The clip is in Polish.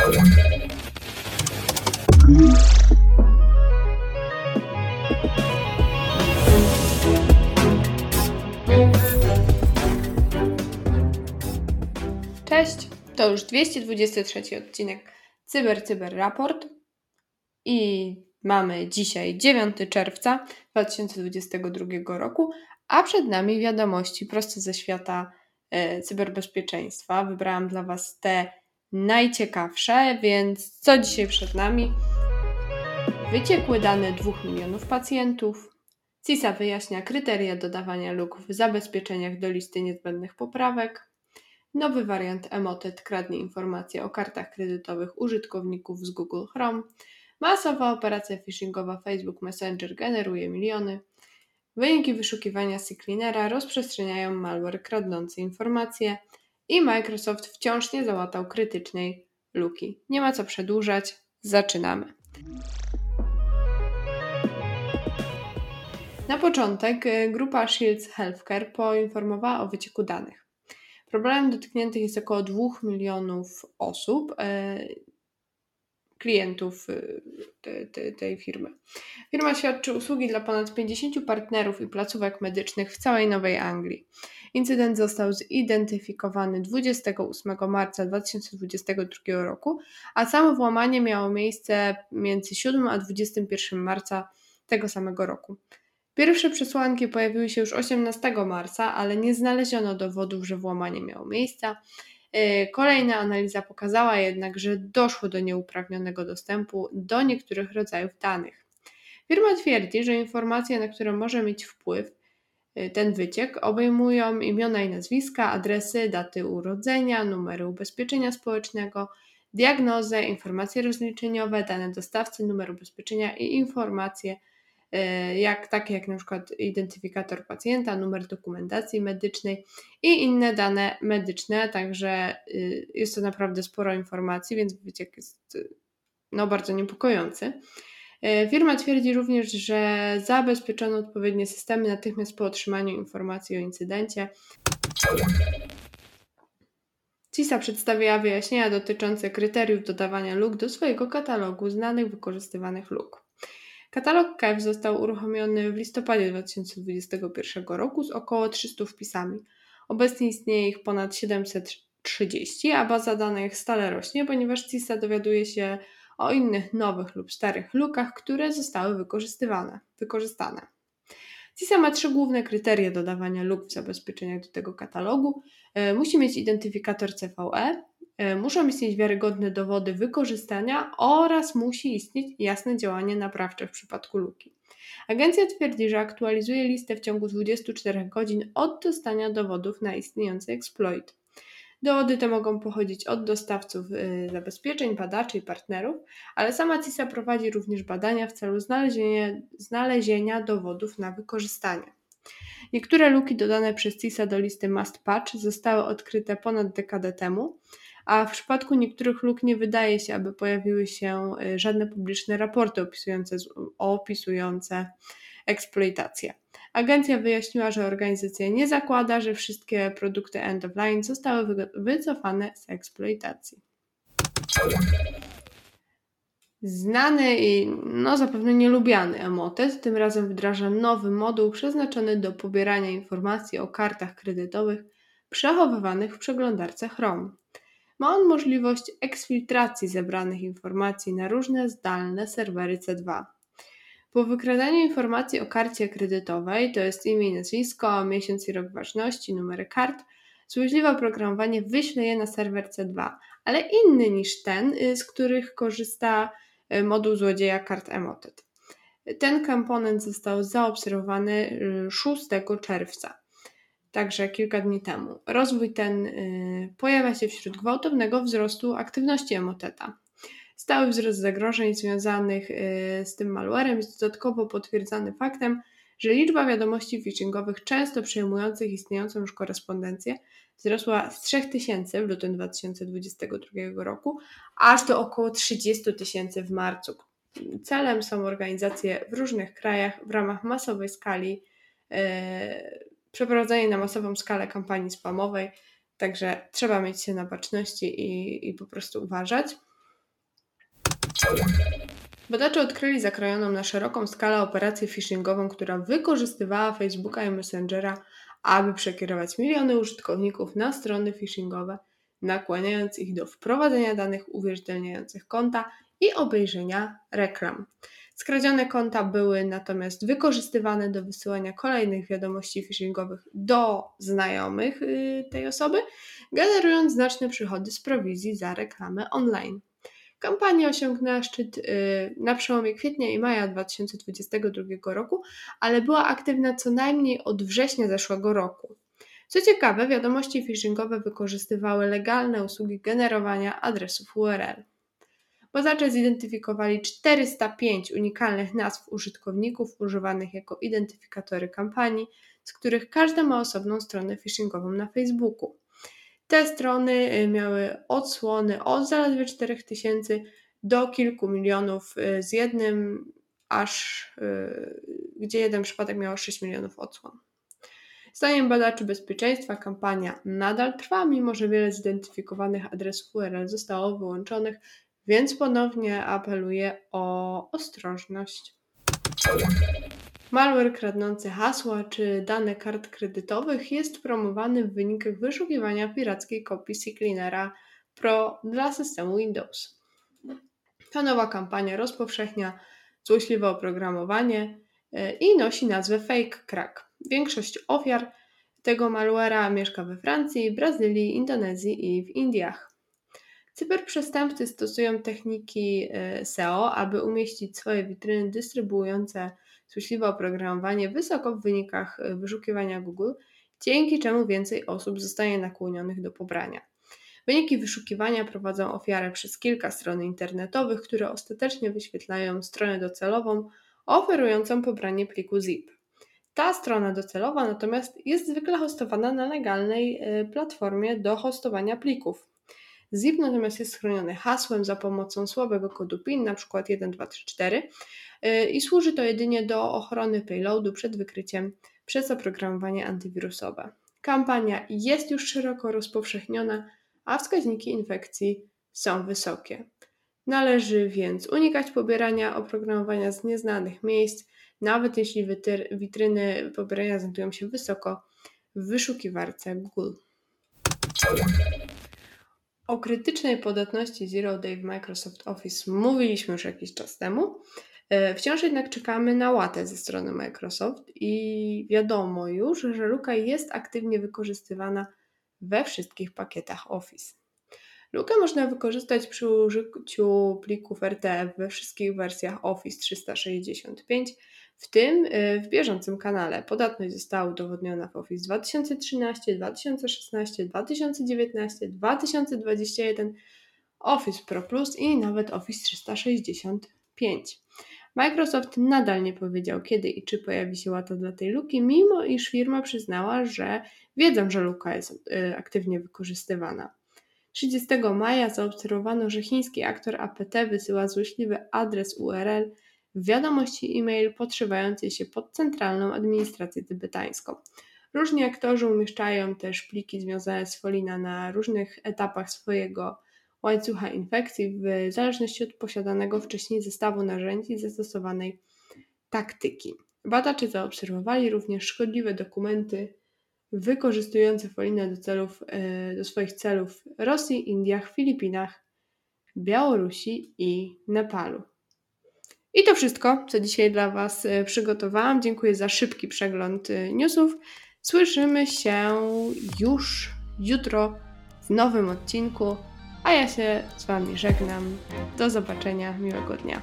Cześć, to już 223 odcinek Cyber Cyber Raport i mamy dzisiaj 9 czerwca 2022 roku, a przed nami wiadomości prosto ze świata e, cyberbezpieczeństwa. Wybrałam dla Was te najciekawsze, więc co dzisiaj przed nami? Wyciekły dane 2 milionów pacjentów. CISA wyjaśnia kryteria dodawania luk w zabezpieczeniach do listy niezbędnych poprawek. Nowy wariant Emotet kradnie informacje o kartach kredytowych użytkowników z Google Chrome. Masowa operacja phishingowa Facebook Messenger generuje miliony. Wyniki wyszukiwania CCleanera rozprzestrzeniają malware kradnący informacje i Microsoft wciąż nie załatał krytycznej luki. Nie ma co przedłużać, zaczynamy. Na początek y, grupa Shields Healthcare poinformowała o wycieku danych. Problemem dotkniętych jest około 2 milionów osób, e, klientów y, tej firmy. Firma świadczy usługi dla ponad 50 partnerów i placówek medycznych w całej Nowej Anglii. Incydent został zidentyfikowany 28 marca 2022 roku, a samo włamanie miało miejsce między 7 a 21 marca tego samego roku. Pierwsze przesłanki pojawiły się już 18 marca, ale nie znaleziono dowodów, że włamanie miało miejsce. Y, kolejna analiza pokazała jednak, że doszło do nieuprawnionego dostępu do niektórych rodzajów danych. Firma twierdzi, że informacje, na które może mieć wpływ ten wyciek, obejmują imiona i nazwiska, adresy, daty urodzenia, numery ubezpieczenia społecznego, diagnozę, informacje rozliczeniowe, dane dostawcy, numer ubezpieczenia i informacje E, jak, takie jak na przykład identyfikator pacjenta, numer dokumentacji medycznej i inne dane medyczne, także y, jest to naprawdę sporo informacji, więc wyciek jest y, no, bardzo niepokojący. E, firma twierdzi również, że zabezpieczono odpowiednie systemy natychmiast po otrzymaniu informacji o incydencie. CISA przedstawiła wyjaśnienia dotyczące kryteriów dodawania luk do swojego katalogu znanych wykorzystywanych luk. Katalog KEF został uruchomiony w listopadzie 2021 roku z około 300 wpisami. Obecnie istnieje ich ponad 730, a baza danych stale rośnie, ponieważ CISA dowiaduje się o innych nowych lub starych lukach, które zostały wykorzystywane, wykorzystane. CISA ma trzy główne kryteria dodawania luk w zabezpieczeniach do tego katalogu. E, musi mieć identyfikator CVE, E, muszą istnieć wiarygodne dowody wykorzystania oraz musi istnieć jasne działanie naprawcze w przypadku luki. Agencja twierdzi, że aktualizuje listę w ciągu 24 godzin od dostania dowodów na istniejący exploit. Dowody te mogą pochodzić od dostawców e, zabezpieczeń, badaczy i partnerów, ale sama CISA prowadzi również badania w celu znalezienia, znalezienia dowodów na wykorzystanie. Niektóre luki dodane przez CISA do listy Must Patch zostały odkryte ponad dekadę temu, a w przypadku niektórych luk nie wydaje się, aby pojawiły się y, żadne publiczne raporty opisujące, opisujące eksploitację. Agencja wyjaśniła, że organizacja nie zakłada, że wszystkie produkty end of line zostały wycofane z eksploitacji. Znany i no zapewne nielubiany Emotet tym razem wdraża nowy moduł przeznaczony do pobierania informacji o kartach kredytowych przechowywanych w przeglądarce Chrome. Ma on możliwość eksfiltracji zebranych informacji na różne zdalne serwery C2. Po wykradaniu informacji o karcie kredytowej, to jest imię i nazwisko, miesiąc i rok ważności, numery kart, złośliwe oprogramowanie wyśle je na serwer C2, ale inny niż ten, y, z których korzysta y, moduł złodzieja kart Emotet. Ten komponent został zaobserwowany 6 y, czerwca także kilka dni temu. Rozwój ten pojawia się wśród gwałtownego wzrostu aktywności emoteta. Stały wzrost zagrożeń związanych y, z tym malwarem jest dodatkowo potwierdzany faktem, że liczba wiadomości phishingowych często przejmujących istniejącą już korespondencję wzrosła z 3000 w lutym 2022 roku aż do około 30 tysięcy w marcu. Celem są organizacje w różnych krajach w ramach masowej skali yy, przeprowadzenie na masową skalę kampanii spamowej, także trzeba mieć się na baczności i, i po prostu uważać. Badacze odkryli zakrojoną na szeroką skalę operację phishingową, która wykorzystywała Facebooka i Messengera, aby przekierować miliony użytkowników na strony phishingowe, nakłaniając ich do wprowadzenia danych uwierzytelniających konta i obejrzenia reklam. Skradzione konta były natomiast wykorzystywane do wysyłania kolejnych wiadomości phishingowych do znajomych y, tej osoby, generując znaczne przychody z prowizji za reklamę online. Kampania osiągnęła szczyt y, na przełomie kwietnia i maja 2022 roku, ale była aktywna co najmniej od września zeszłego roku. Co ciekawe, wiadomości phishingowe wykorzystywały legalne usługi generowania adresów URL. Badacze zidentyfikowali 405 unikalnych nazw użytkowników używanych jako identyfikatory kampanii, z których każda ma osobną stronę phishingową na Facebooku. Te strony y, miały odsłony od zaledwie 4000 do kilku milionów y, z jednym aż, y, gdzie jeden przypadek miał 6 milionów odsłon. Zdaniem badaczy bezpieczeństwa kampania nadal trwa, mimo że wiele zidentyfikowanych adresów URL zostało wyłączonych, więc ponownie apeluję o ostrożność. Malware kradnący hasła czy dane kart kredytowych jest promowany w wynikach wyszukiwania pirackiej kopii CCleanera Pro dla systemu Windows. Ta nowa kampania rozpowszechnia złośliwe oprogramowanie e, i nosi nazwę Fake Crack. Większość ofiar tego malware'a mieszka we Francji, Brazylii, Indonezji i w Indiach. Cyberprzestępcy stosują techniki e, SEO, aby umieścić swoje witryny dystrybuujące złośliwe oprogramowanie wysoko w wynikach e, wyszukiwania Google, dzięki czemu więcej osób zostaje nakłonionych do pobrania. Wyniki wyszukiwania prowadzą ofiarę przez kilka stron internetowych, które ostatecznie wyświetlają stronę docelową oferującą pobranie pliku zip. Ta strona docelowa natomiast jest zwykle hostowana na legalnej e, platformie do hostowania plików. Zip natomiast jest chroniony hasłem za pomocą słabego kodu PIN, np. 1234 i służy to jedynie do ochrony payloadu przed wykryciem przez oprogramowanie antywirusowe. Kampania jest już szeroko rozpowszechniona, a wskaźniki infekcji są wysokie. Należy więc unikać pobierania oprogramowania z nieznanych miejsc, nawet jeśli witryny pobierania znajdują się wysoko w wyszukiwarce Google. O krytycznej podatności Zero Day w Microsoft Office mówiliśmy już jakiś czas temu. E, wciąż jednak czekamy na łatę ze strony Microsoft i wiadomo już, że luka jest aktywnie wykorzystywana we wszystkich pakietach Office. Lukę można wykorzystać przy użyciu plików RTF we wszystkich wersjach Office 365 w tym y, w bieżącym kanale podatność została udowodniona w Office 2013, 2016, 2019, 2021, Office Pro Plus i nawet Office 365. Microsoft nadal nie powiedział, kiedy i czy pojawi się łata dla tej luki, mimo iż firma przyznała, że wiedzą, że luka jest y, aktywnie wykorzystywana. 30 maja zaobserwowano, że chiński aktor APT wysyła złośliwy adres URL wiadomości e-mail podszywającej się pod centralną administrację tybetańską. Różni aktorzy umieszczają też pliki związane z Folina na różnych etapach swojego łańcucha infekcji w zależności od posiadanego wcześniej zestawu narzędzi zastosowanej taktyki. Badacze zaobserwowali również szkodliwe dokumenty wykorzystujące Folinę do, celów, e, do swoich celów w Rosji, Indiach, Filipinach, Białorusi i Nepalu. I to wszystko, co dzisiaj dla Was e, przygotowałam. Dziękuję za szybki przegląd e, newsów. Słyszymy się już jutro w nowym odcinku, a ja się z Wami żegnam. Do zobaczenia, miłego dnia.